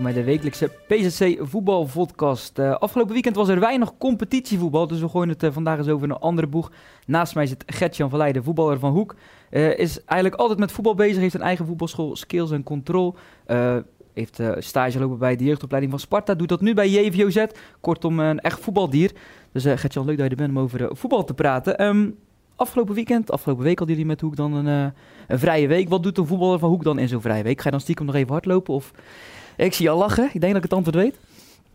Welkom bij de wekelijkse PZC voetbalvodcast. Uh, afgelopen weekend was er weinig competitievoetbal, dus we gooien het uh, vandaag eens over een andere boeg. Naast mij zit Gertjan van Leijden, voetballer van Hoek. Uh, is eigenlijk altijd met voetbal bezig, heeft een eigen voetbalschool, skills en control. heeft stage lopen bij de jeugdopleiding van Sparta, doet dat nu bij JVOZ. Kortom, een echt voetbaldier. Dus Gertjan, leuk dat je er bent om over voetbal te praten. Um, afgelopen weekend, afgelopen week hadden jullie met Hoek dan een, een vrije week. Wat doet een voetballer van Hoek dan in zo'n vrije week? Ga je dan stiekem nog even hardlopen of... Ik zie al lachen. Ik denk dat ik het antwoord weet.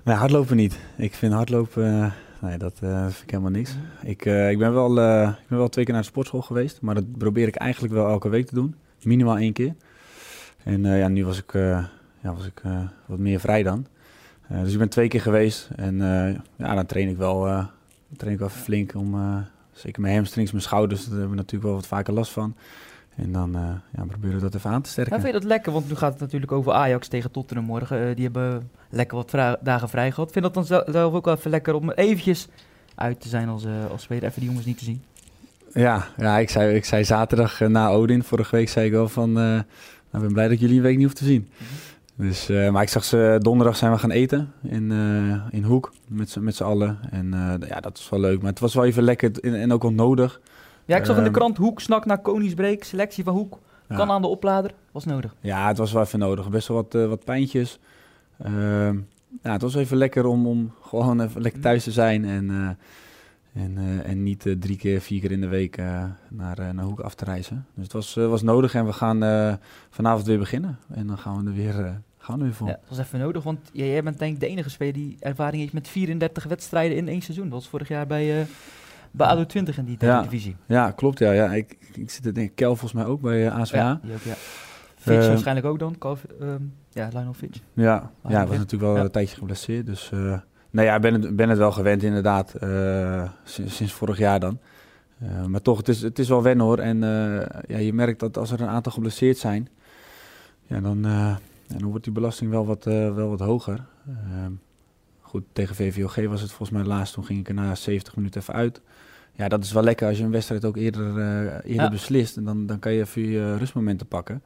Nee, hardlopen niet. Ik vind hardlopen, uh, nee, dat uh, vind ik helemaal niks. Ik, uh, ik, ben wel, ik ben wel twee keer naar de sportschool geweest, maar dat probeer ik eigenlijk wel elke week te doen. Minimaal één keer. En ja, nu was ik, ja, was ik wat meer vrij dan. dus ik ben twee keer geweest en ja, dan train ik wel, train ik wel flink om, zeker mijn hamstrings, mijn schouders, daar hebben we natuurlijk wel wat vaker last van. En dan uh, ja, proberen we dat even aan te sterken. Ja, vind je dat lekker? Want nu gaat het natuurlijk over Ajax tegen Tottenham morgen. Uh, die hebben lekker wat dagen vrij gehad. Vind je dat dan zelf ook wel even lekker om eventjes uit te zijn als, uh, als speler, even die jongens niet te zien? Ja, ja ik, zei, ik zei zaterdag na Odin, vorige week zei ik wel van... nou, ik ben blij dat jullie een week niet hoef te zien. Mhm. Dus, maar ik zag ze donderdag zijn we gaan eten in, in Hoek met, met z'n allen. En ja, dat was wel leuk. Maar het was wel even lekker en, en ook wel nodig. Ja, ik zag in de ehm, krant Hoek snak naar Koningsbreek. Selectie van Hoek. Kan aan de oplader. Was nodig. Ja, het was wel even nodig. Best wel wat, uh, wat pijntjes. Uh, ja, het was even lekker om, om gewoon even lekker thuis te zijn. En, uh, en, uh, en niet drie keer, vier keer in de week naar, naar Hoek af te reizen. Dus het was, was nodig en we gaan vanavond weer beginnen. En dan gaan we er weer, gaan we weer voor. Ja, het was even nodig, want jij bent denk ik de enige speler die ervaring heeft met 34 wedstrijden in één seizoen. Dat was vorig jaar bij bij ADO 20 in die ja. divisie. Ja, klopt. Ja, ja. Ik, ik zit er denk Kel volgens mij ook bij uh, eh. Ja, die ook, ja. Fitch uh, waarschijnlijk ook dan. Uh, ja, Lionel Fitch. Ja, ja was natuurlijk wel een tijdje geblesseerd. Dus uh, nou ja, ik ben het, ben het wel gewend inderdaad. Sinds, sinds, vorig jaar dan. maar toch, het is, het is wel wennen hoor. En ja, je merkt dat als er een aantal geblesseerd zijn, ja, dan, dan wordt die belasting wel wat, wel wat hoger. Ehm, goed, tegen VVOG was het volgens mij laatst. Toen ging ik er na 70 minuten even uit ja, dat is wel lekker als je een wedstrijd ook eerder, uh, eerder beslist. En dan, dan kan je even je rustmomenten pakken.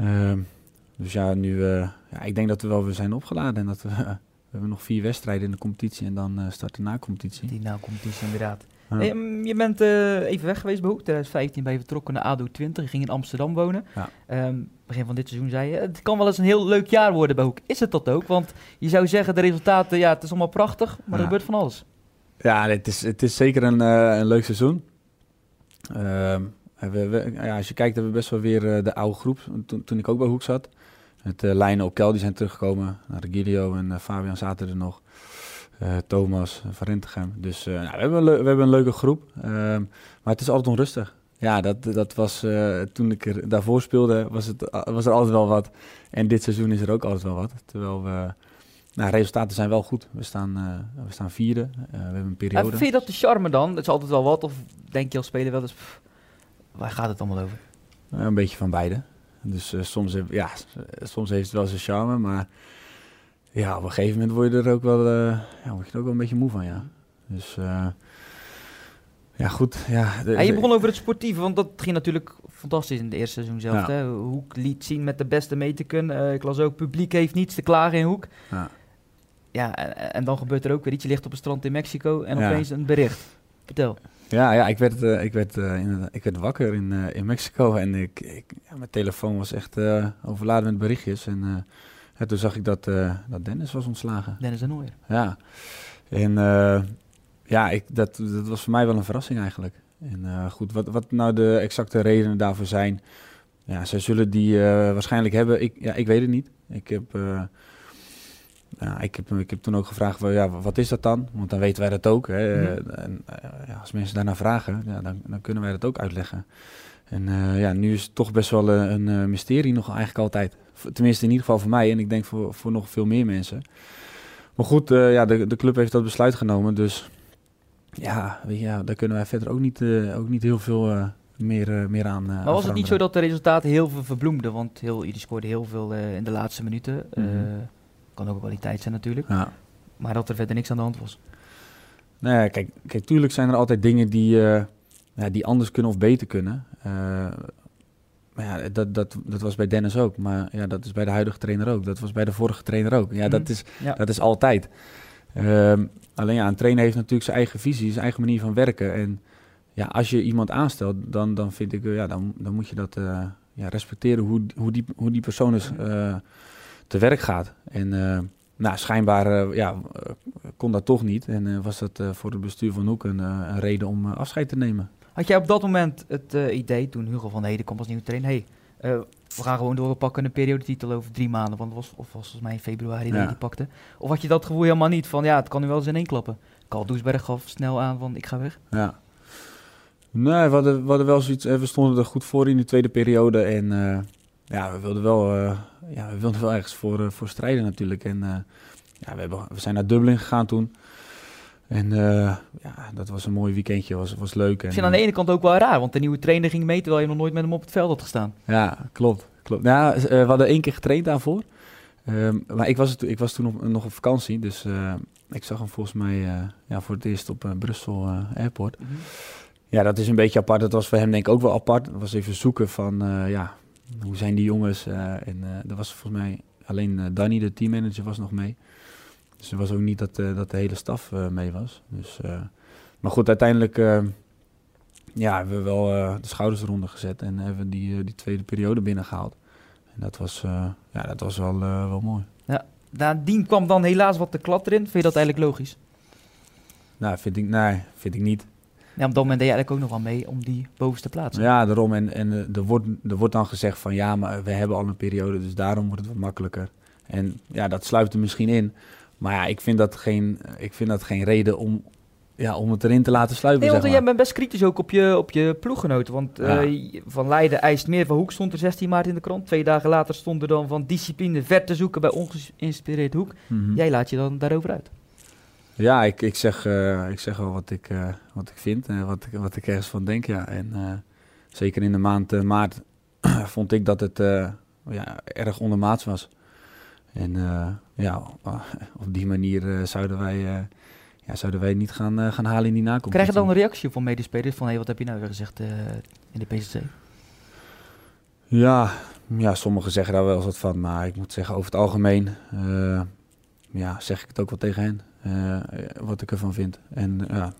Uh, dus ja, nu, uh, ja, ik denk dat we wel weer zijn opgeladen. En dat we, we hebben nog vier wedstrijden in de competitie en dan start de na-competitie. Die na-competitie, inderdaad. Hey, mm, je bent even weg geweest bij Hoek. 2015 ben je vertrokken naar ADO 20. Je ging in Amsterdam wonen. Ja. Um, begin van dit seizoen zei je, het kan wel eens een heel leuk jaar worden bij Hoek. Is het dat ook? Want je zou zeggen, de resultaten, ja, het is allemaal prachtig, maar er gebeurt van alles. Ja, het is, het is zeker een, uh, een leuk seizoen. Uh, we, we, ja, als je kijkt, hebben we best wel weer uh, de oude groep. Toen, toen ik ook bij Hoek zat. Met uh, Lijnen Okel, die zijn teruggekomen. Naar Gilio en Fabian zaten er nog. Thomas van Rentegem. Dus nou, we, hebben we hebben een leuke groep. Ehm, maar het is altijd onrustig. Ja, dat, dat was toen ik er daarvoor speelde, was, het, was er altijd wel wat. En dit seizoen is er ook altijd wel wat. Terwijl we nou, resultaten zijn wel goed. We staan, uh, we staan vierde. Uh, we hebben een periode. vind je dat de charme dan? Dat is altijd wel wat. Of denk je als speler wel eens, pff, waar gaat het allemaal over? Een beetje van beide. Dus soms, ja, soms heeft het wel zijn charme, maar ja, op een gegeven moment word je er ook wel, ja, word je er ook wel een beetje moe van, ja. Dus ja, goed. Ja, de, je begon over het sportieve, want dat ging natuurlijk fantastisch in het eerste seizoen zelf. Ja. Hè? Hoek liet zien met de beste mee te kunnen. ik las ook, publiek heeft niets te klagen in Hoek. Ja ja, en, dan gebeurt er ook weer iets. Je ligt op een strand in Mexico en opeens een bericht. Vertel. Ja, ja ik, werd, uh, ik, werd, uh, in, ik werd wakker in, uh, in Mexico en ik, ik mijn telefoon was echt overladen met berichtjes. En toen zag ik dat, dat Dennis was ontslagen. Dennis de Nooier. Ja, en ja, ik, dat, dat was voor mij wel een verrassing eigenlijk. En goed, wat, wat nou de exacte redenen daarvoor zijn, ja, zij zullen die waarschijnlijk hebben. Ik, ja, ik weet het niet. Ik heb ja, ik, heb, ik heb toen ook gevraagd, van, ja, wat is dat dan? Want dan weten wij dat ook. Hè? Mhm. En, eh, ja, als mensen daarna vragen, ja, dan, dan kunnen wij dat ook uitleggen. En uh, ja, nu is het toch best wel een, een mysterie nog eigenlijk altijd. Tenminste in ieder geval voor mij en ik denk voor, voor nog veel meer mensen. Maar goed, uh, ja, de, de club heeft dat besluit genomen. Dus ja, ja daar kunnen wij verder ook niet, uh, ook niet heel veel meer, meer aan. maar was het niet zo dat de resultaten heel veel verbloemden? Want heel, die scoorde heel veel in de laatste minuten. Mm kan ook kwaliteit zijn natuurlijk. Ja. Maar dat er verder niks aan de hand was. Nee, kijk, kijk tuurlijk zijn er altijd dingen die, ja, die anders kunnen of beter kunnen. Maar ja, dat, dat, dat was bij Dennis ook. Maar ja, dat is bij de huidige trainer ook. Dat was bij de vorige trainer ook. Ja, dat, Mhm. is, Ja. dat is altijd. Ehm, alleen ja, een trainer heeft natuurlijk zijn eigen visie, zijn eigen manier van werken. En ja, als je iemand aanstelt, dan, dan vind ik, eh, ja, dan, dan moet je dat eh, ja, respecteren hoe, hoe, die, hoe die persoon is, eh, te werk gaat. En nou, schijnbaar ja, kon dat toch niet. En was dat voor het bestuur van Hoek een, een reden om afscheid te nemen. Had jij op dat moment het eh, idee, toen Hugo van Heden kwam als nieuwe trainer, hey, eh, we gaan gewoon door, we pakken een periodetitel over drie maanden, want het was, of was volgens mij in februari dat Ja. je die pakte. Of had je dat gevoel helemaal niet van, ja, het kan nu wel eens in één klappen. Carl Doesberg gaf snel aan van, ik ga weg. Ja. Nee, we hadden, we hadden wel zoiets. eh, We stonden er goed voor in de tweede periode. En ja, we wilden wel, ja, we wilden wel ergens voor, voor strijden natuurlijk. En ja, we, hebben, we zijn naar Dublin gegaan toen. En eh, ja, dat was een mooi weekendje, was, was leuk. En, Ik vind aan de ene kant ook wel raar, want de nieuwe trainer ging mee terwijl je nog nooit met hem op het veld had gestaan. Ja, klopt. klopt. Ja, eh, we hadden één keer getraind daarvoor. Ehm, maar ik was, het, ik was toen op- nog op vakantie. Dus eh, ik zag hem volgens mij eh, ja, voor het eerst op eh, Brussel eh, Airport. Ja, dat is een beetje apart. Dat was voor hem denk ik ook wel apart. Dat was even zoeken van, eh, ja, hoe zijn die jongens? eh en eh er was volgens mij alleen eh, Danny, de teammanager, was nog mee. Dus er was ook niet dat, eh, dat de hele staf eh, mee was. Dus, eh, maar goed, uiteindelijk ja, hebben we wel de schouders eronder gezet en hebben we die, die tweede periode binnengehaald. En dat was, ja, dat was wel, wel mooi. Nadien kwam dan helaas wat de klad erin. Vind je dat eigenlijk logisch? Nou, vind ik, nee, vind ik niet. Ja, op dat moment deed je eigenlijk ook nog wel mee om die bovenste plaats. Ja, daarom. En, en er, wordt, er wordt dan gezegd van ja, maar we hebben al een periode, dus daarom wordt het wat makkelijker. En ja, dat sluipt er misschien in. Maar ja, ik vind dat geen, ik vind dat geen reden om, ja, om het erin te laten sluipen. Nee, want zeg jij bent best kritisch ook op je, op je ploeggenoten. Want Ja. eh, Van Leiden eist meer van Hoek stond er 16 maart in de krant. Twee dagen later stond er dan van discipline ver te zoeken bij ongeïnspireerd Hoek. Mhm. Jij laat je dan daarover uit. Ja, ik, ik, zeg, eh, ik zeg wel wat ik, eh, wat ik vind en wat ik, wat ik ergens van denk. Ja. En eh, zeker in de maand eh, maart vond ik dat het eh, ja, erg ondermaats was. En eh, ja, op die manier eh, zouden, wij, eh, ja, zouden wij niet gaan, eh, gaan halen in die nakomst. Krijg je dan een reactie van medespelers van... hé, wat heb je nou weer gezegd eh, in de PCC? Ja, ja, sommigen zeggen daar wel eens wat van, maar ik moet zeggen, over het algemeen eh, ja, zeg ik het ook wel tegen hen, eh, wat ik ervan vind. En ja,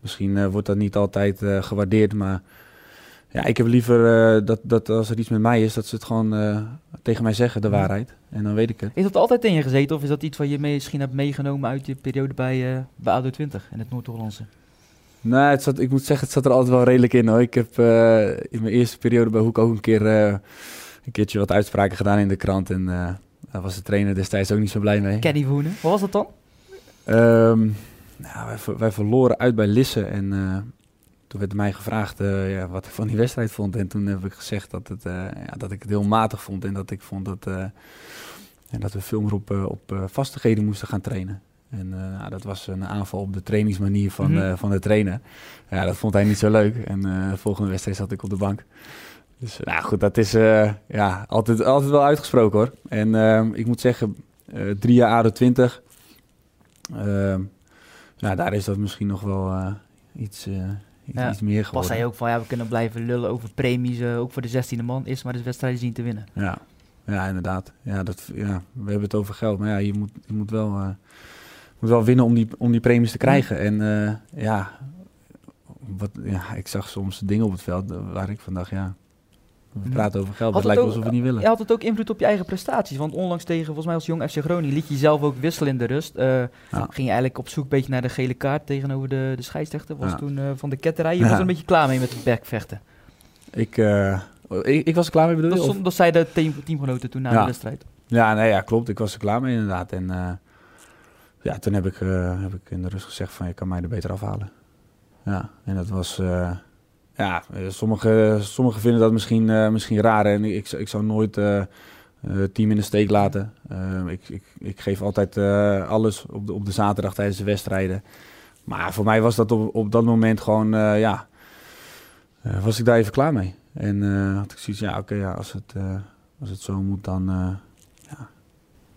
misschien eh, wordt dat niet altijd eh, gewaardeerd, maar ja, ik heb liever eh, dat, dat als er iets met mij is, dat ze het gewoon eh, tegen mij zeggen, de waarheid. En dan weet ik het. Is dat altijd in je gezeten of is dat iets wat je misschien hebt meegenomen uit je periode bij, eh bij ADO 20 in het Noord-Hollandse? Nee, het zat, ik moet zeggen, het zat er altijd wel redelijk in hoor. Ik heb in mijn eerste periode bij Hoek ook een keer een keertje wat uitspraken gedaan in de krant. En daar was de trainer destijds ook niet zo blij mee. Kenny Woenen, wat was dat dan? Ehm, nou, wij, ver- wij verloren uit bij Lisse en toen werd mij gevraagd eh, ja, wat ik van die wedstrijd vond. En toen heb ik gezegd dat, het, eh, ja, dat ik het heel matig vond en dat ik vond dat, eh, en dat we veel meer op, eh, op eh, vastigheden moesten gaan trainen. En eh, nou, dat was een aanval op de trainingsmanier van, eh, van de trainer. Ja, dat vond hij niet zo leuk. En eh, de volgende wedstrijd zat ik op de bank. Dus eh, nou goed, dat is eh, ja, altijd, altijd wel uitgesproken hoor. En ik moet zeggen, eh, drie jaar ADO 20. Ehm, nou, daar is dat misschien nog wel eh, iets, eh, iets, Ja, iets meer Was hij ook van, ja, we kunnen blijven lullen over premies, eh, ook voor de 16e man, is maar de wedstrijd zien te winnen. Ja, ja inderdaad. Ja, dat, ja, we hebben het over geld, maar ja, je moet, je moet, wel, eh, moet wel winnen om die, om die premies te krijgen. En eh, ja, wat, ja, ik zag soms dingen op het veld waar ik van dacht, ja, we praten over geld, het lijkt ook- alsof we niet willen. Je had het ook invloed op je eigen prestaties, want onlangs tegen, volgens mij als jong FC Groningen, liet je jezelf ook wisselen in de rust. Eh, Ging je eigenlijk op zoek een beetje naar de gele kaart tegenover de, de scheidsrechter, was Ja. toen eh, van de ketterij. Je was er een beetje klaar mee met het backvechten. Ik, eh, ik, ik was er klaar mee bedoel Dat, dat zeiden team, teamgenoten toen na de wedstrijd. Ja, nee, ja, klopt. Ik was er klaar mee inderdaad. En ja, toen heb ik, heb ik in de rust gezegd van je kan mij er beter afhalen. Ja, en dat was... ja, eh, sommigen sommige vinden dat misschien, eh, misschien raar. En ik, ik zou nooit eh, het team in de steek laten. Eh, ik, ik, ik geef altijd alles op de, op de zaterdag tijdens de wedstrijden. Maar voor mij was dat op, op dat moment gewoon... ja, was ik daar even klaar mee. En had ik zoiets ja, oké, ja, als, het, als het zo moet, dan... ja,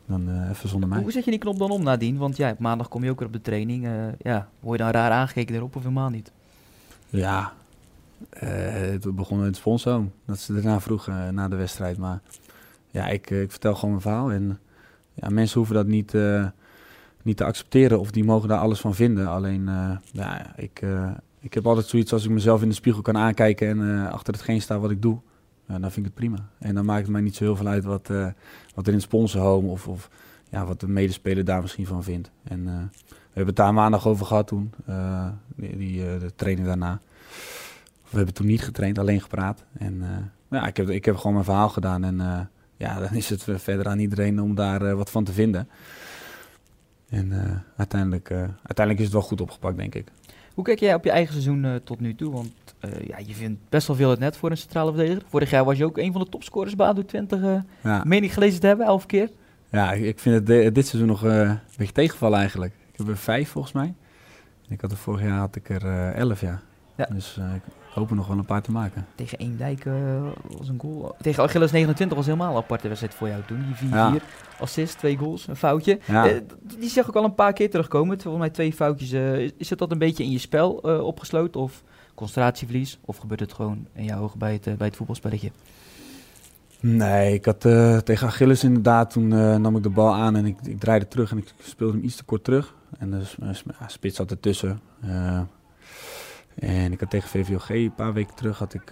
dan even zonder mij. Hoe zet je die knop dan om nadien? Want ja, op maandag kom je ook weer op de training. ja, word je dan raar aangekeken erop of helemaal niet? Ja, het begon in het sponsor, dat ze daarna vroeg na de wedstrijd. Maar ja, ik, ik vertel gewoon mijn verhaal. En ja, mensen hoeven dat niet, niet te accepteren of die mogen daar alles van vinden. Alleen, ja, ik, ik heb altijd zoiets als ik mezelf in de spiegel kan aankijken en achter hetgeen sta wat ik doe. dan vind ik het prima. En dan maakt het mij niet zo heel veel uit wat, wat er in het sponsorhome of, of ja, wat de medespeler daar misschien van vindt. En we hebben het daar maandag over gehad toen, die, die de training daarna. We hebben toen niet getraind, alleen gepraat. En ja, ik heb, ik heb gewoon mijn verhaal gedaan. En ja, dan is het verder aan iedereen om daar wat van te vinden. En uiteindelijk, uiteindelijk is het wel goed opgepakt, denk ik. Hoe kijk jij op je eigen seizoen tot nu toe? Want ja, je vindt best wel veel het net voor een centrale verdediger. Vorig jaar was je ook een van de topscorers bij ADO 20, uh, ja. meen ik gelezen te hebben, elf keer. Ja, ik vind het dit seizoen nog uh, een beetje tegenvallen eigenlijk. Ik heb er vijf volgens mij. Ik had er vorig jaar had ik er elf, ja. ja. Dus er nog wel een paar te maken. Tegen Eendijk was een goal. Tegen Achilles 29 was helemaal een aparte wedstrijd voor jou toen. Die 4-4, ja. assist, twee goals, een foutje. Ja. die zag ik al een paar keer terugkomen. Volgens mij twee foutjes. is het dat een beetje in je spel opgesloten? Of concentratieverlies? Of gebeurt het gewoon in jouw ogen bij het, bij het voetbalspelletje? Nee, ik had tegen Achilles inderdaad, toen nam ik de bal aan en ik, ik, draaide terug en ik speelde hem iets te kort terug. En de spits zat ertussen. En ik had tegen VVOG een paar weken terug, had ik,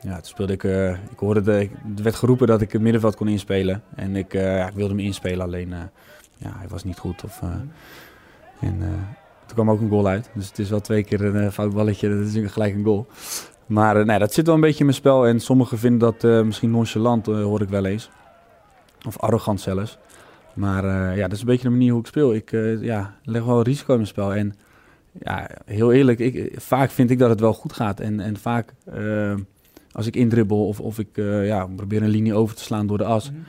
ja, toen speelde ik, ik hoorde, de, er werd geroepen dat ik het middenveld kon inspelen. En ik, ja, ik wilde hem inspelen, alleen ja, hij was niet goed. Of, en toen kwam ook een goal uit. Dus het is wel twee keer een fout balletje, dat is gelijk een goal. Maar nee, dat zit wel een beetje in mijn spel. En sommigen vinden dat misschien nonchalant, hoor ik wel eens. Of arrogant zelfs. Maar ja, dat is een beetje de manier hoe ik speel. Ik ja, leg wel risico in mijn spel. En ja, heel eerlijk, ik, vaak vind ik dat het wel goed gaat. En, en vaak als ik indribbel of, of ik ja, probeer een linie over te slaan door de as. Mhm.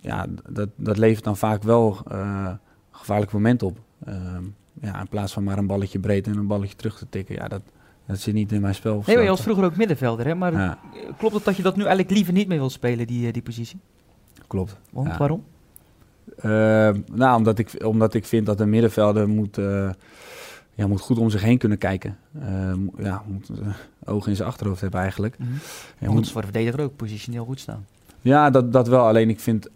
Ja, dat, dat levert dan vaak wel een gevaarlijk moment op. Ehm, ja, in plaats van maar een balletje breed en een balletje terug te tikken. Ja, dat, dat zit niet in mijn spel. Nee, maar je was vroeger ook middenvelder, hè? Maar klopt het dat je dat nu eigenlijk liever niet meer wil spelen, die, eh, die positie? Klopt. Want, waarom? Uh, nou, omdat ik, omdat ik vind dat een middenvelder moet, uh, ja, moet goed om zich heen kunnen kijken. Uh, ja, moet ogen in zijn achterhoofd hebben eigenlijk. Mm -hmm. moet voor de verdediger ook positioneel goed staan. Ja, dat, dat wel. Alleen ik vind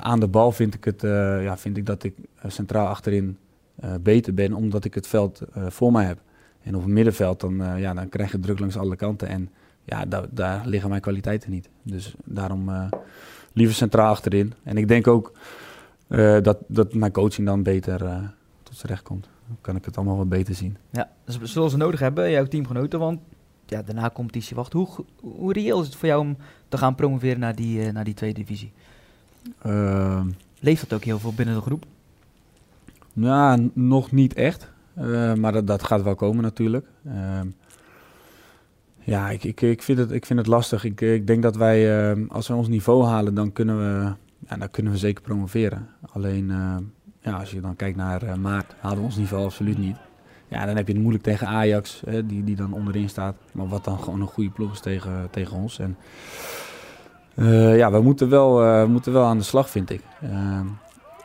aan de bal vind ik, het, ja, vind ik dat ik centraal achterin beter ben, omdat ik het veld voor mij heb. En op het middenveld, dan, ja, dan krijg je druk langs alle kanten. En ja, daar, daar liggen mijn kwaliteiten niet. Dus daarom liever centraal achterin. En ik denk ook dat, dat mijn coaching dan beter tot z'n recht komt. Kan ik het allemaal wat beter zien. Ja, dus zullen ze nodig hebben, jouw teamgenoten. Want ja, daarna competitie wacht. Hoe, hoe reëel is het voor jou om te gaan promoveren naar die, naar die tweede divisie? Ehm. Leeft dat ook heel veel binnen de groep? Nou, nog niet echt. Uh, maar dat, dat gaat wel komen natuurlijk. Uh, ja, ik, ik, ik, vind het, ik vind het lastig. Ik, ik denk dat wij, uh, als we ons niveau halen, dan kunnen we, ja, dan kunnen we zeker promoveren. Alleen, ja, als je dan kijkt naar maart, halen we ons niveau absoluut niet. Ja, dan heb je het moeilijk tegen Ajax, hè, die, die dan onderin staat. Maar wat dan gewoon een goede ploeg is tegen, tegen ons. En ja, we moeten wel, we moeten wel aan de slag, vind ik.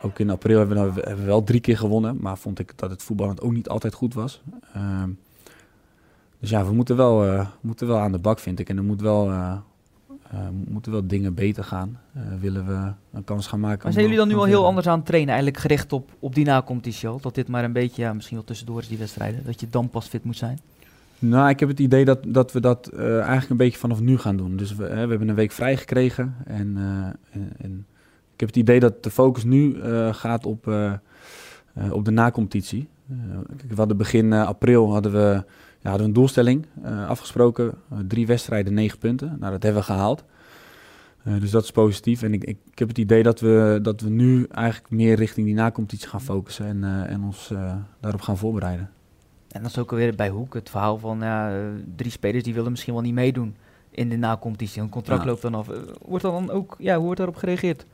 Ook in april hebben we, nou, hebben we wel drie keer gewonnen. Maar vond ik dat het voetbal ook niet altijd goed was. Dus ja, we moeten wel, moeten wel aan de bak, vind ik. En er moet wel, uh, uh, moeten wel dingen beter gaan. willen we een kans gaan maken. Maar zijn jullie dan nu al heel anders aan het trainen? Eigenlijk gericht op, op die nacompetitie al? Dat dit maar een beetje, ja, misschien wel tussendoor is die wedstrijden. Dat je dan pas fit moet zijn? Nou, ik heb het idee dat, dat we dat eigenlijk een beetje vanaf nu gaan doen. Dus we, we hebben een week vrij gekregen. En, en, en ik heb het idee dat de focus nu uh, gaat op, uh, uh, op de nacompetitie. we hadden begin april hadden we, ja, hadden we een doelstelling afgesproken. drie wedstrijden, negen punten. Nou, dat hebben we gehaald. dus dat is positief. En ik, ik, ik, heb het idee dat we, dat we nu eigenlijk meer richting die nacompetitie gaan focussen en, en ons daarop gaan voorbereiden. En dat is ook alweer bij Hoek het verhaal van drie spelers die willen misschien wel niet meedoen in de nacompetitie. Een contract loopt dan af. Wordt dan ook, ja, hoe wordt daarop gereageerd?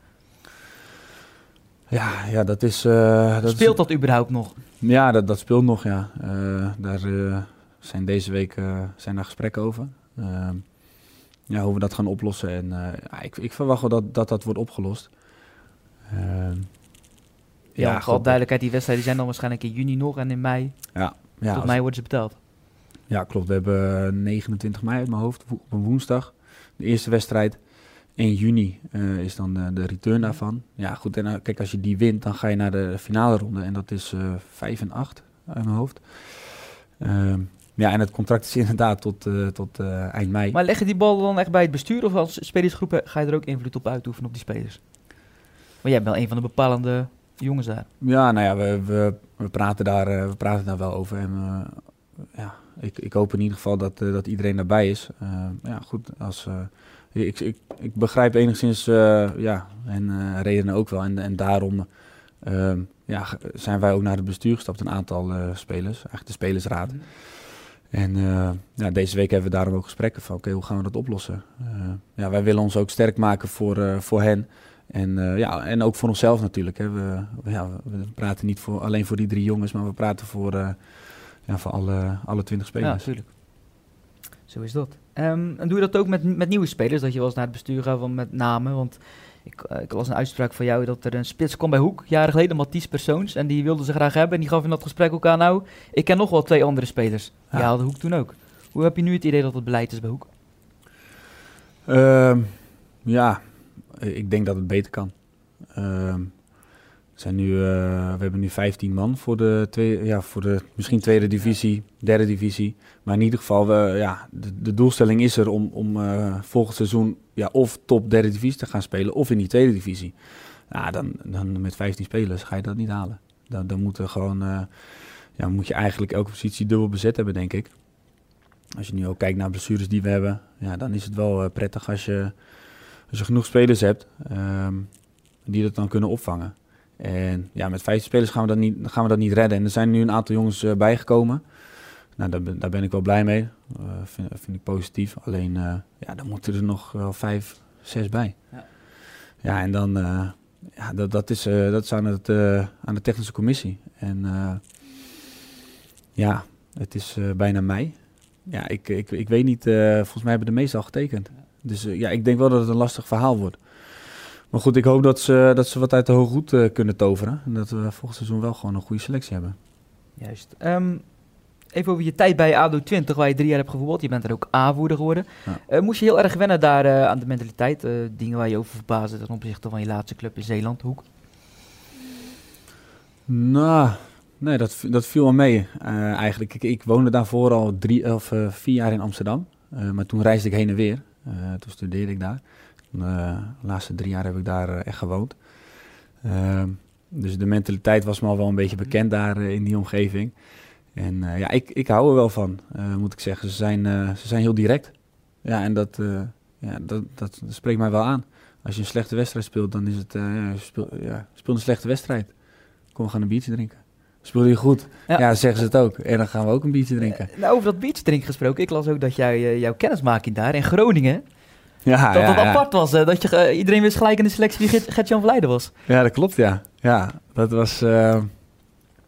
Ja, ja dat is... Dat speelt dat überhaupt nog? Ja, dat, dat speelt nog, ja. Daar zijn deze week zijn daar gesprekken over. Ehm, ja, hoe we dat gaan oplossen. En ja, ik, ik verwacht wel dat dat, dat wordt opgelost. Ehm, ja, ja duidelijkheid, die wedstrijden zijn dan waarschijnlijk in juni nog en in mei. Ja. ja Tot mei worden ze betaald. Ja, klopt. We hebben 29 mei uit mijn hoofd, op een woensdag, de eerste wedstrijd. 1 juni uh, is dan uh, de return daarvan. Ja, goed. En uh, kijk, als je die wint, dan ga je naar de finale ronde. En dat is 5 en 8 uit mijn hoofd. Ja, en het contract is inderdaad tot, tot eind mei. Maar leg je die bal dan echt bij het bestuur? Of als spelersgroep ga je er ook invloed op uitoefenen op die spelers? Maar jij bent wel een van de bepalende jongens daar. Ja, nou ja, we, we, we praten, daar, we praten daar wel over. En ja, ik, ik hoop in ieder geval dat, dat iedereen daarbij is. ja, goed, als ik, ik, ik begrijp enigszins ja, en redenen ook wel. En, en daarom ja, zijn wij ook naar het bestuur gestapt, een aantal spelers, eigenlijk de spelersraad. Mm. En ja, deze week hebben we daarom ook gesprekken van, oké, hoe gaan we dat oplossen? ja, wij willen ons ook sterk maken voor, voor hen. En, ja, en ook voor onszelf natuurlijk. Hè. We, ja, we praten niet voor, alleen voor die drie jongens, maar we praten voor, ja, voor alle, alle twintig spelers. Ja, natuurlijk. Zo is dat. Um, en doe je dat ook met, met nieuwe spelers? Dat je wel eens naar het bestuur gaat van met namen? Want ik, uh, ik las een uitspraak van jou dat er een spits kwam bij Hoek, jaren geleden, Mathies Persoons. En die wilde ze graag hebben. En die gaf in dat gesprek ook aan, nou, ik ken nog wel twee andere spelers. Ja, ja Hoek toen ook. Hoe heb je nu het idee dat het beleid is bij Hoek? Um, ja, ik denk dat het beter kan. Um, nu, uh, we hebben nu 15 man voor de, twee, ja, voor de misschien tweede divisie, derde divisie. Maar in ieder geval, we, ja, de, de doelstelling is er om, om uh, volgend seizoen ja, of top derde divisie te gaan spelen of in die tweede divisie. Ja, dan, dan met 15 spelers ga je dat niet halen. Dan, dan moet, er gewoon, uh, ja, moet je eigenlijk elke positie dubbel bezet hebben, denk ik. Als je nu ook kijkt naar blessures die we hebben, ja, dan is het wel prettig als je, als je genoeg spelers hebt um, die dat dan kunnen opvangen. En ja, met 15 spelers gaan we dat niet, gaan we dat niet redden. En er zijn nu een aantal jongens uh, bijgekomen. Nou, daar, daar ben ik wel blij mee. Uh, vind, vind, ik positief. Alleen, uh, ja, dan moeten er nog wel vijf, zes bij. Ja, ja en dan, ja, dat, dat, is, dat is aan, het, aan de technische commissie. En ja, het is bijna mei. Ja, ik, ik, ik weet niet, volgens mij hebben de meesten al getekend. Dus ja, ik denk wel dat het een lastig verhaal wordt. Maar goed, ik hoop dat ze, dat ze wat uit de hooghoed uh, kunnen toveren. En dat we volgend seizoen wel gewoon een goede selectie hebben. Juist. Um, even over je tijd bij ADO 20, waar je drie jaar hebt gevoetbald. Je bent er ook A-voerder geworden. Ja. Uh, moest je heel erg wennen daar uh, aan de mentaliteit? dingen waar je over verbaasde ten opzichte van je laatste club in Zeeland, Hoek? Nou, nee, dat, dat viel wel mee eigenlijk. Ik, ik, woonde daarvoor al drie of vier jaar in Amsterdam. maar toen reisde ik heen en weer. toen studeerde ik daar. Eh, de laatste drie jaar heb ik daar eh, echt gewoond. Ehm, dus de mentaliteit was me al wel een beetje bekend daar eh, in die omgeving. En ja, ik, ik hou er wel van, moet ik zeggen. Ze zijn, ze zijn heel direct. Ja, en dat, ja, dat, dat, spreekt mij wel aan. Als je een slechte wedstrijd speelt, dan is het, ja, speel, ja, speel een slechte wedstrijd. Kom, we gaan een biertje drinken. Speel je goed? Ja. ja. zeggen ze het ook. En dan gaan we ook een biertje drinken. nou, over dat biertje drinken gesproken. Ik las ook dat jij, jouw kennismaking daar in Groningen ja, dat het apart was, hè? dat je, uh, iedereen wist gelijk in de selectie wie Gert-Jan Verleiden was. Ja, dat klopt, ja. Ja, dat was... Uh...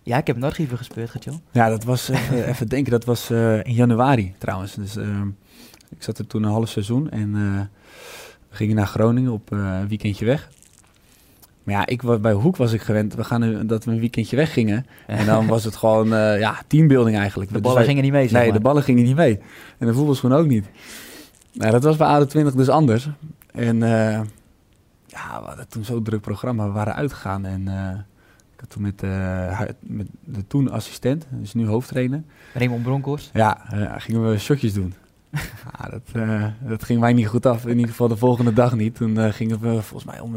Ja, ik heb een archieven gespeeld, Gert-Jan. Ja, dat was, even, even denken, dat was uh, in januari trouwens. Dus ik zat er toen een half seizoen en we gingen naar Groningen op een weekendje weg. Maar ja, ik, bij Hoek was ik gewend we gaan, dat we een weekendje weggingen. En dan was het gewoon ja, teambuilding eigenlijk. De dus ballen gingen niet mee, Nee, de ballen gingen niet mee. En de voetbalschoen ook niet. Nou, dat was bij ADO20 dus anders. En uh, ja, we hadden toen zo'n druk programma. We waren uitgegaan en uh, ik had toen met, uh, met de toen assistent, dus nu hoofdtrainer. Raymond Bronkhorst. Ja, gingen we shotjes doen. ja, dat, dat ging mij niet goed af. In ieder geval de volgende dag niet. Toen gingen we volgens mij om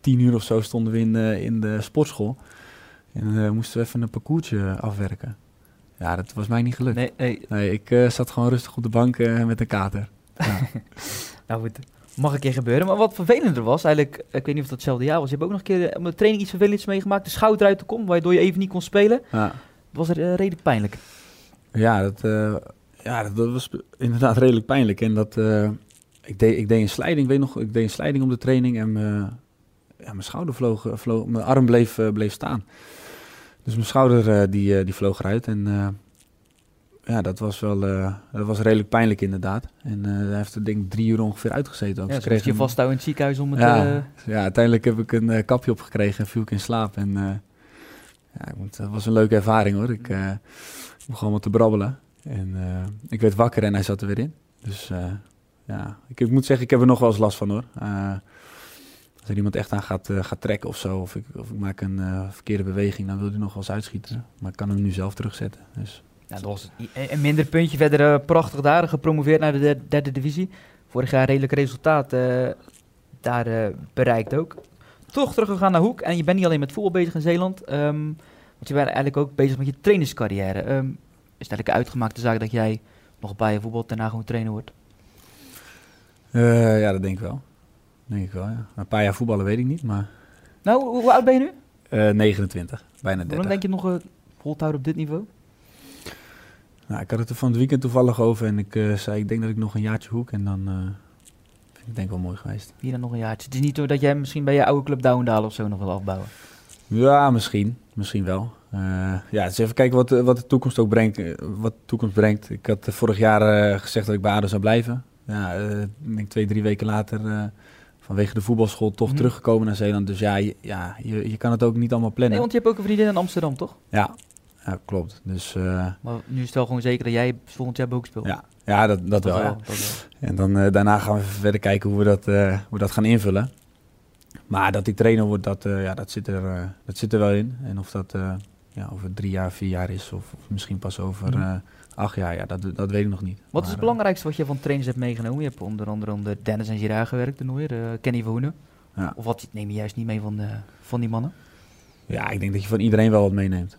tien uur of zo stonden we in, in de sportschool. En moesten we even een parcoursje afwerken. Ja, dat was mij niet gelukt. Nee, nee. nee ik uh, zat gewoon rustig op de bank uh, met een kater. Ja. nou goed, mag een keer gebeuren. Maar wat vervelender was, eigenlijk, ik weet niet of dat hetzelfde jaar was. Je hebt ook nog een keer op de training iets vervelends meegemaakt. De schouder uit te komen, waardoor je even niet kon spelen. Ja. Was er uh, redelijk pijnlijk? Ja, dat, ja, dat, was inderdaad redelijk pijnlijk. En dat, ik, deed, ik deed een slijding, weet nog, ik deed een slijding op de training en ja, mijn schouder vloog, vloog, mijn arm bleef, bleef staan. Dus mijn schouder uh, die, uh, die vloog eruit. En uh, ja, dat was wel dat was redelijk pijnlijk inderdaad. En hij heeft er denk ik drie uur ongeveer uitgezeten. Ook. Ja, dus kreeg je vasthouden in het ziekenhuis om het... Ja, ja uiteindelijk heb ik een kapje opgekregen en viel ik in slaap. En ja, het was een leuke ervaring hoor. Ik begon wat te brabbelen. En ik werd wakker en hij zat er weer in. Dus ja, ik, ik, moet zeggen, ik heb er nog wel eens last van hoor. Als er iemand echt aan gaat, gaat trekken of zo, of ik, of ik maak een verkeerde beweging, dan wil hij nog wel eens uitschieten. Maar ik kan hem nu zelf terugzetten. Dus. Ja, dat was een minder puntje. Verder prachtig daar, gepromoveerd naar de derde divisie. Vorig jaar redelijk resultaat daar bereikt ook toch teruggegaan naar Hoek. En je bent niet alleen met voetbal bezig in Zeeland. Um, want je bent eigenlijk ook bezig met je trainerscarrière. Um, is het eigenlijk een uitgemaakte zaak dat jij nog bij je voetbal daarna gewoon trainer wordt? Ja, dat denk ik wel. Denk ik wel, ja. Een paar jaar voetballen weet ik niet, maar... Nou, hoe, oud ben je nu? Uh, 29, bijna 30. Hoe denk je nog uh, vol te houden op dit niveau? Nou, ik had het er van het weekend toevallig over en ik uh, zei, ik denk dat ik nog een jaartje hoek en dan ik denk wel mooi geweest. Hier dan nog een jaartje. Het is niet zo dat jij misschien bij je oude club Douwendaal of zo nog wil afbouwen? Ja, misschien. Misschien wel. Uh, ja, dus even kijken wat, wat de toekomst ook brengt. Eh, wat de toekomst brengt. Ik had vorig jaar uh, gezegd dat ik bij ADO zou blijven. Ja, uh, ik denk twee, drie weken later vanwege de voetbalschool toch mm teruggekomen naar Zeeland. Dus ja, je, ja je, je kan het ook niet allemaal plannen. Nee, want je hebt ook een vriendin in Amsterdam, toch? Ja, ja klopt. Dus, maar nu is het wel gewoon zeker dat jij volgend jaar ook speelt? Ja, ja, dat, dat, wel, ja. En dan, uh, daarna gaan we verder kijken hoe we dat, uh, hoe dat gaan invullen. Maar dat ik trainer word, dat, ja, dat, zit er, dat zit er wel in. En of dat ja, over drie jaar, vier jaar is, of, of misschien pas over mm. acht jaar, ja, dat, dat weet ik nog niet. Wat is het belangrijkste wat je van trainers hebt meegenomen? Je hebt onder andere onder Dennis en Girard gewerkt, de Nooier, Kenny Verhoenen. Ja. Of wat neem je juist niet mee van, de, van die mannen? Ja, ik denk dat je van iedereen wel wat meeneemt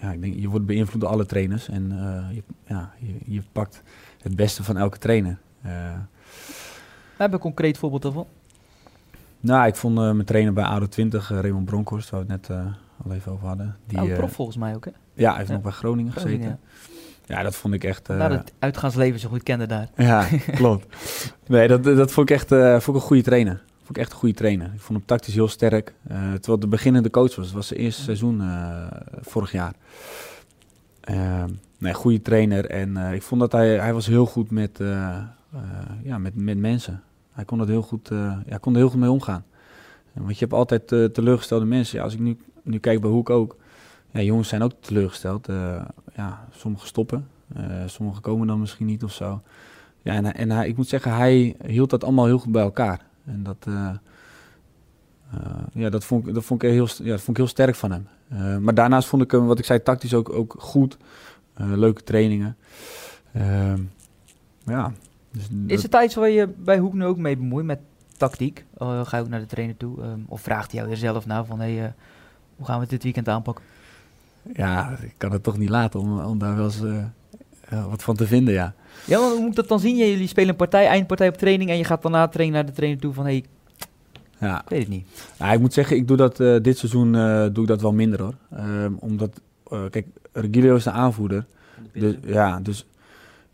ja, ik denk, je wordt beïnvloed door alle trainers en je, ja, je, je, pakt het beste van elke trainer. Uh, Heb je een concreet voorbeeld daarvan? Nou, ik vond mijn trainer bij ADO 20, Raymond Bronkhorst, waar we het net al even over hadden. Die, oh, prof volgens mij ook, hè? Ja, hij heeft nog bij Groningen, gezeten. Ja. dat vond ik echt... Uh, het uitgaansleven zo goed kende daar. Ja, klopt. Nee, dat, dat vond ik echt uh, vond ik een goede trainer. Vond ik echt een goede trainer. Ik vond hem tactisch heel sterk. Uh, terwijl de beginnende coach was. Het was zijn eerste seizoen vorig jaar. Uh, nee, goede trainer. En ik vond dat hij, hij was heel goed met, ja, met, met mensen. Hij kon, dat heel goed, ja, kon er heel goed mee omgaan. Want je hebt altijd teleurgestelde mensen. Ja, als ik nu, nu kijk bij Hoek ook. Ja, jongens zijn ook teleurgesteld. ja, sommigen stoppen. sommigen komen dan misschien niet of zo. Ja, en, en hij, ik moet zeggen, hij hield dat allemaal heel goed bij elkaar. En dat, uh, ja, dat, vond, ik, dat, vond ik heel, ja, dat vond ik heel sterk van hem. Maar daarnaast vond ik hem, wat ik zei, tactisch ook, ook goed. leuke trainingen. Ehm, ja. Dus Is het iets waar je bij Hoek nu ook mee bemoeit met tactiek? ga je ook naar de trainer toe? Um, of vraagt hij jou er zelf nou van, hey, hoe gaan we het dit weekend aanpakken? Ja, ik kan het toch niet laten om, om daar wel eens wat van te vinden, ja. Ja, hoe moet dat dan zien? Jullie spelen een partij, eindpartij op training en je gaat daarna trainen naar de trainer toe van hey, ja. ik weet het niet. Ja, ik moet zeggen, ik doe dat uh, dit seizoen uh, doe ik dat wel minder hoor. Um, omdat, kijk, Regilio is de aanvoerder. Dus, ja, dus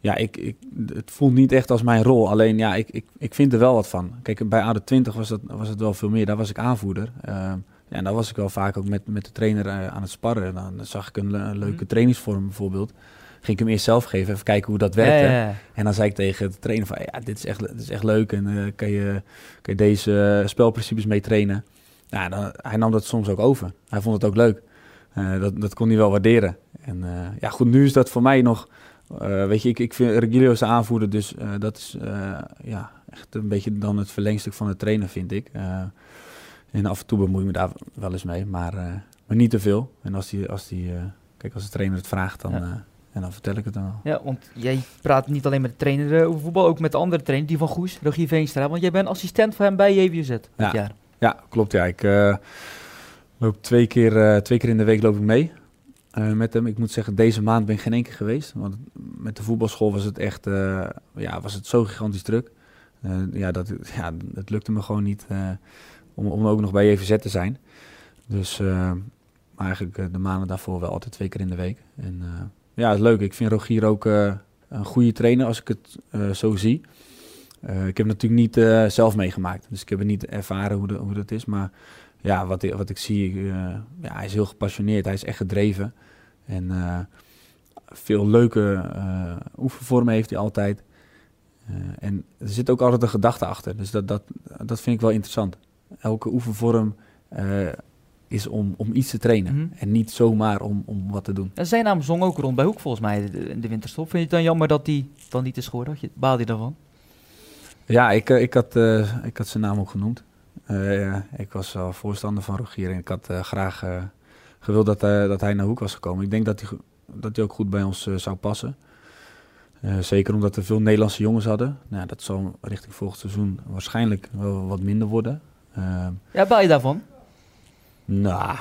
ja, ik, ik, het voelt niet echt als mijn rol. Alleen ja, ik, ik, ik vind er wel wat van. Kijk, bij AD20 was, dat, was het wel veel meer. Daar was ik aanvoerder. Uh, ja, en daar was ik wel vaak ook met, met de trainer aan het sparren. Dan zag ik een, een leuke mm. trainingsvorm bijvoorbeeld ging ik hem eerst zelf geven, even kijken hoe dat werkte. En dan zei ik tegen de trainer van, ja, dit is echt, dit is echt leuk en uh, kan, je, kan je deze spelprincipes mee trainen. Ja, dan, hij nam dat soms ook over. Hij vond het ook leuk. Uh, dat, dat kon hij wel waarderen. En uh, ja, goed, nu is dat voor mij nog, weet je, ik, ik vind Regilio is de aanvoerder, dus dat is ja, echt een beetje dan het verlengstuk van de trainer, vind ik. En af en toe bemoei ik me daar wel eens mee, maar, maar niet te veel. En als die, als die kijk, als de trainer het vraagt, dan... Ja en dan vertel ik het dan wel. Ja, want jij praat niet alleen met de trainer over voetbal, ook met de andere trainer, die van Goes, Rogier Veenstra. Want jij bent assistent van hem bij JVZ dit ja. jaar. Ja, klopt. Ja, ik loop twee keer, twee keer in de week loop ik mee uh, met hem. Ik moet zeggen, deze maand ben ik geen één keer geweest. Want met de voetbalschool was het echt, ja, was het zo gigantisch druk. ja, dat, ja, het lukte me gewoon niet om, om ook nog bij JVZ te zijn. Dus maar eigenlijk de maanden daarvoor wel altijd twee keer in de week. En ja, is leuk. Ik vind Rogier ook een goede trainer als ik het zo zie. Ik heb natuurlijk niet zelf meegemaakt, dus ik heb het niet ervaren hoe, hoe dat is. Maar ja, wat, wat ik zie, ja, hij is heel gepassioneerd, hij is echt gedreven. En veel leuke oefenvormen heeft hij altijd. en er zit ook altijd een gedachte achter, dus dat, dat, dat vind ik wel interessant. Elke oefenvorm is om, om iets te trainen. Mhm. En niet zomaar om, om wat te doen. En zijn naam zong ook rond bij Hoek volgens mij in de winterstop. Vind je het dan jammer dat die dan niet is geworden? Baal je daarvan? Ja, ik, eh, ik, had, eh, ik had zijn naam ook genoemd. Eh, ik was wel voorstander van Rogier en ik had eh, graag eh, gewild dat, eh, dat hij naar Hoek was gekomen. Ik denk dat hij, dat hij ook goed bij ons eh, zou passen. Eh, zeker omdat we veel Nederlandse jongens hadden. Nou, dat zal richting volgend seizoen waarschijnlijk wel wat minder worden. Ehm, Ja, baal je daarvan? nou,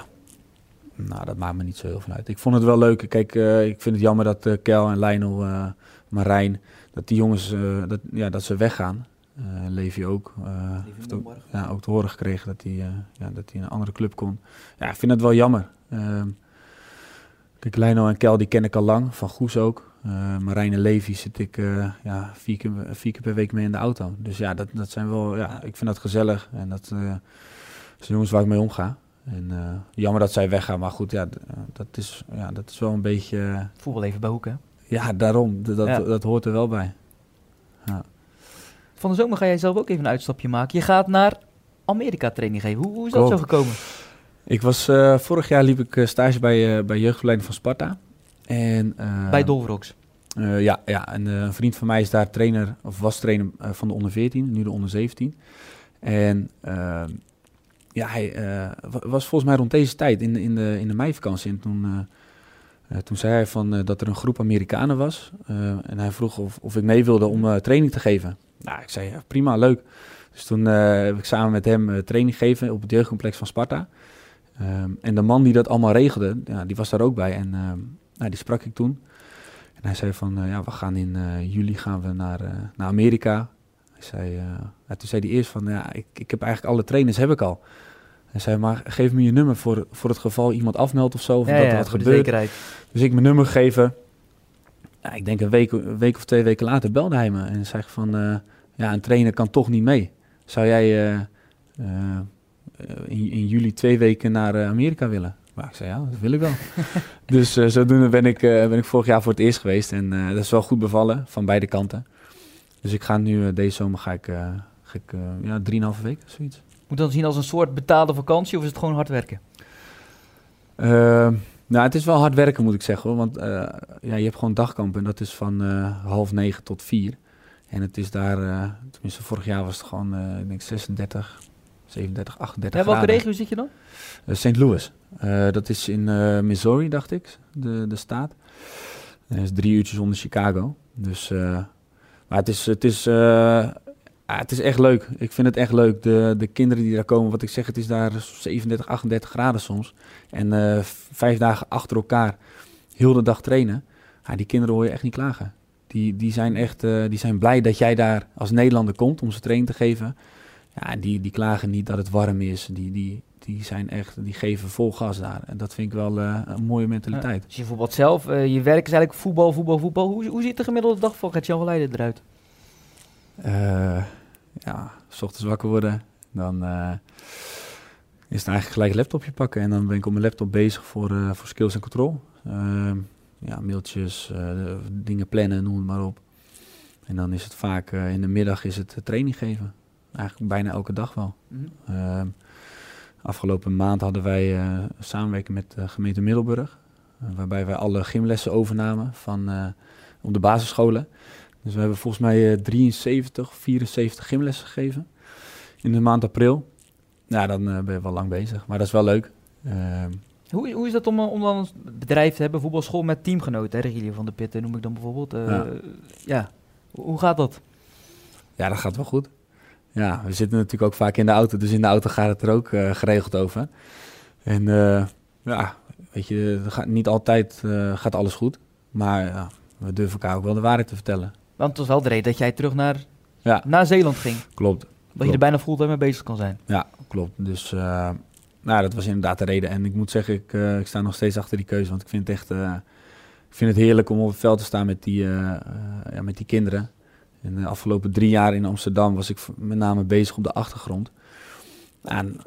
nou, dat maakt me niet zo heel veel uit. Ik vond het wel leuk. Kijk, eh, ik vind het jammer dat eh Kel en Lionel, eh, Marijn, dat die jongens, eh, dat, ja, dat ze weggaan. Eh Levi ook. eh, heeft ook ja, ook te horen gekregen dat hij, eh, ja, dat hij een andere club kon. Ja, ik vind het wel jammer. Ehm kijk, Lionel en Kel, die ken ik al lang, van Goes ook. Eh Marijn en Levi zit ik eh, ja, vier, keer, vier keer per week mee in de auto. Dus ja, dat, dat zijn wel, ja, ik vind dat gezellig. En dat eh, zijn jongens waar ik mee omga. En jammer dat zij weggaan, maar goed, ja, dat, is, ja dat is wel een beetje... Voetbal even bij Hoek, hè? ja, daarom. Dat, Ja. dat hoort er wel bij. Van de zomer ga jij zelf ook even een uitstapje maken. Je gaat naar Amerika training geven. Hoe, hoe is dat Klopt. zo gekomen? Ik was, vorig jaar liep ik stage bij, bij jeugdverleiding van Sparta. En, eh, bij Dolverox. eh, ja, ja, en eh, een vriend van mij is daar trainer, of was trainer van de onder 14, nu de onder 17. En eh, ja, hij wa- was volgens mij rond deze tijd in de, in de, in de meivakantie. En toen, toen zei hij van, dat er een groep Amerikanen was. en hij vroeg of, of ik mee wilde om training te geven. Nou, ik zei ja, prima, leuk. Dus toen heb ik samen met hem training gegeven op het jeugdcomplex van Sparta. Ehm, en de man die dat allemaal regelde, ja, die was daar ook bij. En ehm, nou, die sprak ik toen. En hij zei van, eh, ja, we gaan in eh, juli gaan we naar, eh, naar Amerika. Hij zei, ja, toen zei hij eerst van, ja, ik, ik heb eigenlijk alle trainers heb ik al. Hij zei, maar geef me je nummer voor, voor het geval iemand afmeldt of zo, of dat er wat gebeurt. Dus ik mijn nummer gegeven. Ja, ik denk een week, een week of twee weken later belde hij me en zei van, ja, een trainer kan toch niet mee. Zou jij in, in juli twee weken naar Amerika willen? Maar ik zei, ja, dat wil ik wel. dus eh, zodoende ben ik, eh, ben ik vorig jaar voor het eerst geweest en eh, dat is wel goed bevallen van beide kanten. Dus ik ga nu, deze zomer ga ik, ga ik ja, drieënhalve week, zoiets. Moet dat zien als een soort betaalde vakantie of is het gewoon hard werken? Ehm, nou, het is wel hard werken, moet ik zeggen. Hoor. Want ja, je hebt gewoon dagkamp en dat is van half negen tot vier. En het is daar, tenminste vorig jaar was het gewoon, ik denk 36, 37, 38 Ja, welke graden. regio zit je dan? Eh, St. Louis. Eh, dat is in eh, Missouri, dacht ik, de, de staat. Dat is drie uurtjes onder Chicago. Dus, maar het is, het, is, ja, het is echt leuk. Ik vind het echt leuk. De, de kinderen die daar komen, wat ik zeg, het is daar 37, 38 graden soms. En vijf dagen achter elkaar heel de dag trainen. Ja, die kinderen hoor je echt niet klagen. Die, die, zijn echt die zijn blij dat jij daar als Nederlander komt om ze training te geven. Ja, die, die klagen niet dat het warm is. Die, die, die zijn echt, die geven vol gas daar. En dat vind ik wel eh, een mooie mentaliteit. Dus je voetbalt zelf, eh, je werk is eigenlijk voetbal, voetbal, voetbal. Hoe, hoe ziet de gemiddelde dag van Gert-Jan Leiden eruit? Eh, ja, s ochtends wakker worden. Dan is het eigenlijk gelijk een laptopje pakken. En dan ben ik op mijn laptop bezig voor, voor skills en control. Ja, mailtjes, dingen plannen, noem het maar op. En dan is het vaak in de middag is het training geven. Eigenlijk bijna elke dag wel. Ehm, afgelopen maand hadden wij eh, samenwerking met de gemeente Middelburg. eh, waarbij wij alle gymlessen overnamen van, eh, op de basisscholen. Dus we hebben volgens mij eh, 73, 74 gymlessen gegeven in de maand april. Ja, dan eh, ben je wel lang bezig. Maar dat is wel leuk. Ehm, Hoe, hoe is dat om, eh, om dan een bedrijf te hebben, voetbalschool met teamgenoten? Hè? Regilio van de Pitten noem ik dan bijvoorbeeld. Eh, Ja. hoe gaat dat? ja, dat gaat wel goed. Ja, we zitten natuurlijk ook vaak in de auto. Dus in de auto gaat het er ook eh, geregeld over. En eh, ja, weet je, gaat niet altijd eh, gaat alles goed. Maar we durven elkaar ook wel de waarheid te vertellen. Want het was wel de reden dat jij terug naar, Ja, naar Zeeland ging. klopt. Dat je er bijna fulltime mee bezig kan zijn. Ja, klopt. Dus nou, dat was inderdaad de reden. En ik moet zeggen, ik, ik sta nog steeds achter die keuze. Want ik vind het echt ik vind het heerlijk om op het veld te staan met die, ja, met die kinderen. En de afgelopen drie jaar in Amsterdam was ik met name bezig op de achtergrond. Ja, en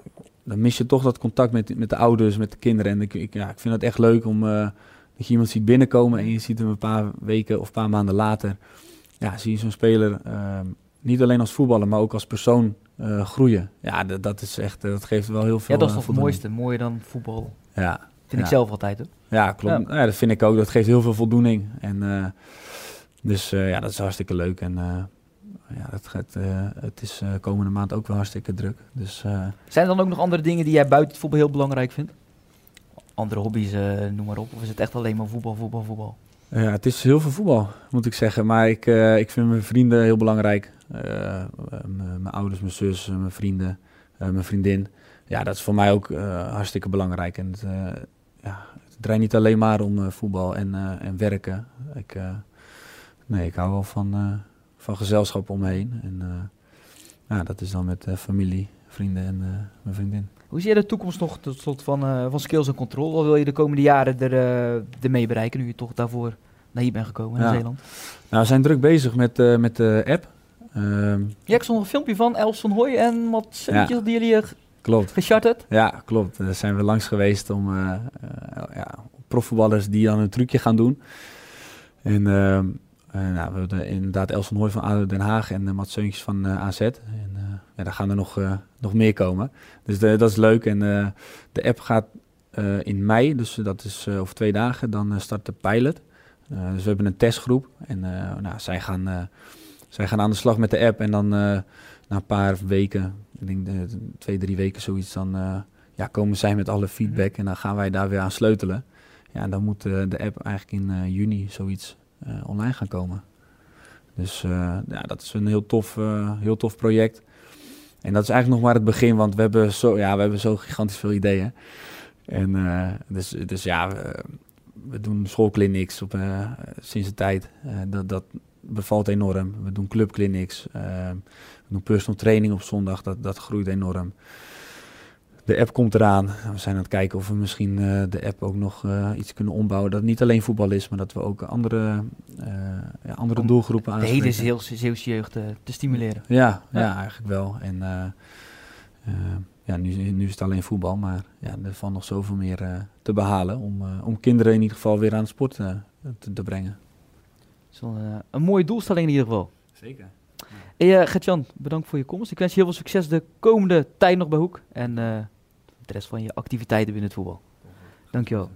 dan mis je toch dat contact met, met de ouders, met de kinderen. En ik, ik, ja, ik vind het echt leuk om eh, dat je iemand ziet binnenkomen en je ziet hem een paar weken of een paar maanden later. Ja, zie je zo'n speler ehm, niet alleen als voetballer, maar ook als persoon groeien. Ja, dat is echt, dat geeft wel heel veel. Ja, dat is toch het mooiste, mooier dan voetbal. Ja. Vind ik zelf altijd, hoor. Ja, klopt. Ja. dat vind ik ook. Dat geeft heel veel voldoening. En dus ja, dat is hartstikke leuk. En ja, het, gaat, het is komende maand ook wel hartstikke druk. Dus, Zijn er dan ook nog andere dingen die jij buiten het voetbal heel belangrijk vindt? Andere hobby's, noem maar op. Of is het echt alleen maar voetbal, voetbal, voetbal? Ja, het is heel veel voetbal, moet ik zeggen. Maar ik, uh, ik vind mijn vrienden heel belangrijk. Uh, mijn ouders, mijn zus, mijn vrienden, uh, mijn vriendin. Ja, dat is voor mij ook hartstikke belangrijk. En het, ja, het draait niet alleen maar om voetbal en, en werken. Ik, nee, ik hou wel van, van gezelschap om me heen. En ja, dat is dan met familie, vrienden en mijn vriendin. Hoe zie je de toekomst nog tot slot van, uh, van skills en control? Wat wil je de komende jaren er, uh, ermee bereiken, nu je toch daarvoor naar hier bent gekomen, in Zeeland? Nou, we zijn druk bezig met, uh, met de app. Uh, ja, ik een filmpje van Els van Hooy en wat ja. die jullie klopt. gecharterd. Ja, klopt. Daar zijn we langs geweest om ja, profvoetballers die dan een trucje gaan doen. En ehm, nou, we hebben inderdaad Els van Hooy van ADO Den Haag en uh, Mats Seuntjes van AZ. En, ja, daar gaan er nog, nog meer komen. Dus dat is leuk. En de app gaat in mei, dus dat is over twee dagen, dan start de pilot. dus we hebben een testgroep. En nou, zij, gaan, zij gaan aan de slag met de app. En dan na een paar weken, ik denk de, twee, drie weken zoiets, dan ja, komen zij met alle feedback. En dan gaan wij daar weer aan sleutelen. Ja, en dan moet de app eigenlijk in juni zoiets online gaan komen. Dus ja, dat is een heel tof, heel tof project. En dat is eigenlijk nog maar het begin, want we hebben zo, ja, we hebben zo gigantisch veel ideeën. En dus, dus ja, we, doen schoolclinics op, sinds de tijd. Dat, dat bevalt enorm. We doen clubclinics. we doen personal training op zondag. Dat, dat groeit enorm de app komt eraan. We zijn aan het kijken of we misschien uh, de app ook nog uh, iets kunnen ombouwen. Dat niet alleen voetbal is, maar dat we ook andere, uh, ja, andere doelgroepen aan. De hele Zeeuwse jeugd te stimuleren. Ja, ja, ja. eigenlijk wel. En ja, nu, nu is het alleen voetbal, maar ja, er valt nog zoveel meer te behalen om, om kinderen in ieder geval weer aan het sport te, te, brengen. Dat is wel een mooie doelstelling in ieder geval. Zeker. Hey, Gertjan, bedankt voor je komst. Ik wens je heel veel succes de komende tijd nog bij Hoek. En de rest van je activiteiten binnen het voetbal. Dankjewel.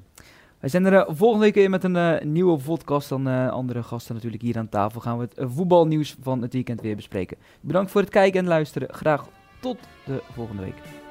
Wij zijn er uh, volgende week weer met een uh, nieuwe podcast. Dan uh, andere gasten natuurlijk hier aan tafel. Gaan we het voetbalnieuws van het weekend weer bespreken. Bedankt voor het kijken en luisteren. Graag tot de volgende week.